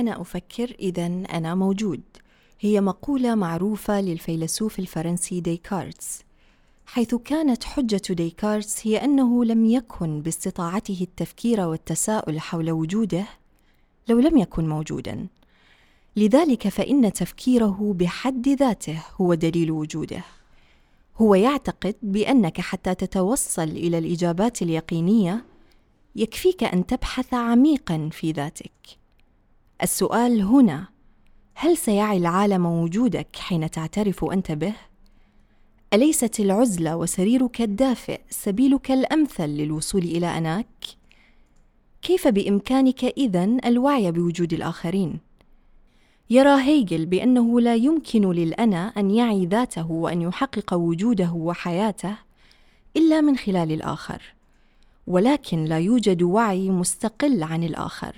أنا أفكر إذا أنا موجود. هي مقولة معروفة للفيلسوف الفرنسي ديكارتس. حيث كانت حجة ديكارتس هي أنه لم يكن باستطاعته التفكير والتساؤل حول وجوده لو لم يكن موجودا. لذلك فإن تفكيره بحد ذاته هو دليل وجوده. هو يعتقد بأنك حتى تتوصل إلى الإجابات اليقينية يكفيك أن تبحث عميقا في ذاتك. السؤال هنا هل سيعي العالم وجودك حين تعترف أنت به؟ أليست العزلة وسريرك الدافئ سبيلك الأمثل للوصول إلى أناك؟ كيف بإمكانك إذن الوعي بوجود الآخرين؟ يرى هيجل بأنه لا يمكن للأنا أن يعي ذاته وأن يحقق وجوده وحياته إلا من خلال الآخر، ولكن لا يوجد وعي مستقل عن الآخر،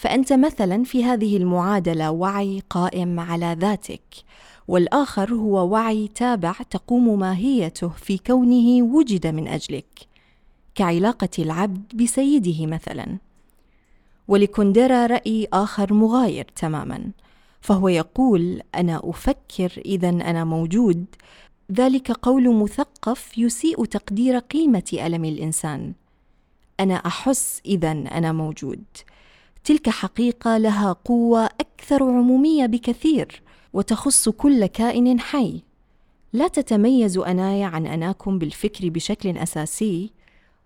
فأنت مثلا في هذه المعادلة وعي قائم على ذاتك، والآخر هو وعي تابع تقوم ماهيته في كونه وجد من أجلك، كعلاقة العبد بسيده مثلا. ولكونديرا رأي آخر مغاير تماما فهو يقول أنا أفكر إذا أنا موجود. ذلك قول مثقف يسيء تقدير قيمة ألم الإنسان. أنا أحس إذا أنا موجود. تلك حقيقة لها قوة أكثر عمومية بكثير وتخص كل كائن حي. لا تتميز أناي عن أناكم بالفكر بشكل أساسي.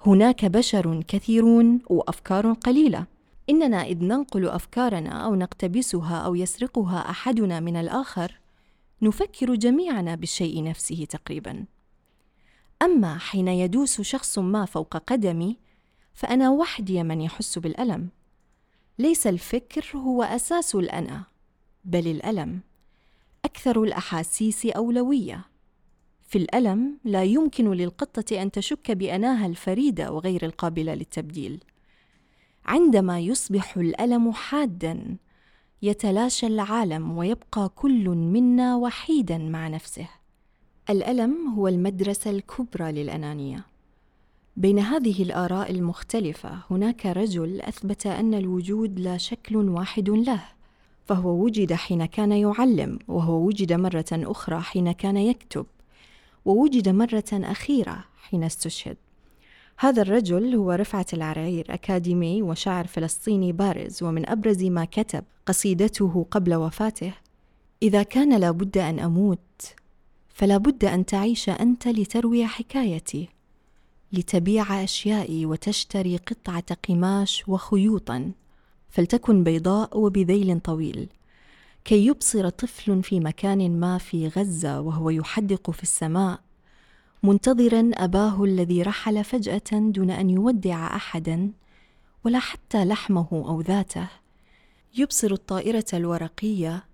هناك بشر كثيرون وأفكار قليلة. إننا إذ ننقل أفكارنا أو نقتبسها أو يسرقها أحدنا من الآخر نفكر جميعنا بالشيء نفسه تقريبا. أما حين يدوس شخص ما فوق قدمي فأنا وحدي من يحس بالألم. ليس الفكر هو أساس الأنأ بل الألم أكثر الأحاسيس أولوية. في الألم لا يمكن للقطة أن تشك بأناها الفريدة وغير القابلة للتبديل. عندما يصبح الألم حادا يتلاشى العالم ويبقى كل منا وحيدا مع نفسه. الألم هو المدرسة الكبرى للأنانية. بين هذه الآراء المختلفة هناك رجل أثبت أن الوجود لا شكل واحد له فهو وجد حين كان يعلم وهو وجد مرة أخرى حين كان يكتب ووجد مرة أخيرة حين استشهد. هذا الرجل هو رفعة العراير أكاديمي وشاعر فلسطيني بارز ومن أبرز ما كتب قصيدته قبل وفاته إذا كان لابد أن أموت فلا بد أن تعيش أنت لتروي حكايتي. لتبيع أشيائي وتشتري قطعة قماش وخيوطا فلتكن بيضاء وبذيل طويل. كي يبصر طفل في مكان ما في غزة وهو يحدق في السماء منتظرا أباه الذي رحل فجأة دون أن يودع احدا ولا حتى لحمه أو ذاته. يبصر الطائرة الورقية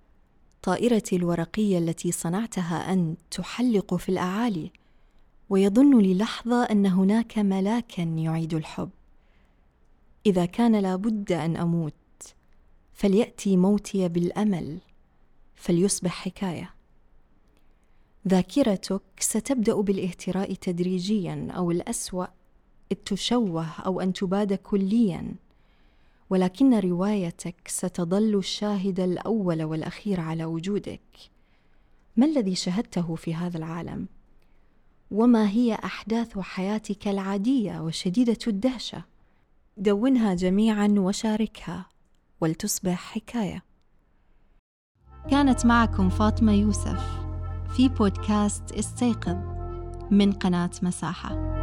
طائرتي الورقية التي صنعتها انت تحلق في الأعالي. ويظن للحظة أن هناك ملاكا يعيد الحب. إذا كان لابد أن أموت فليأتي موتي بالأمل فليصبح حكاية. ذاكرتك ستبدأ بالاهتراء تدريجيا أو الأسوأ إذ تشوه أو أن تباد كليا. ولكن روايتك ستظل الشاهد الأول والأخير على وجودك. ما الذي شهدته في هذا العالم؟ وما هي أحداث حياتك العادية وشديدة الدهشة؟ دونها جميعا وشاركها ولتصبح حكاية. كانت معكم فاطمة يوسف في بودكاست استيقظ من قناة مساحة.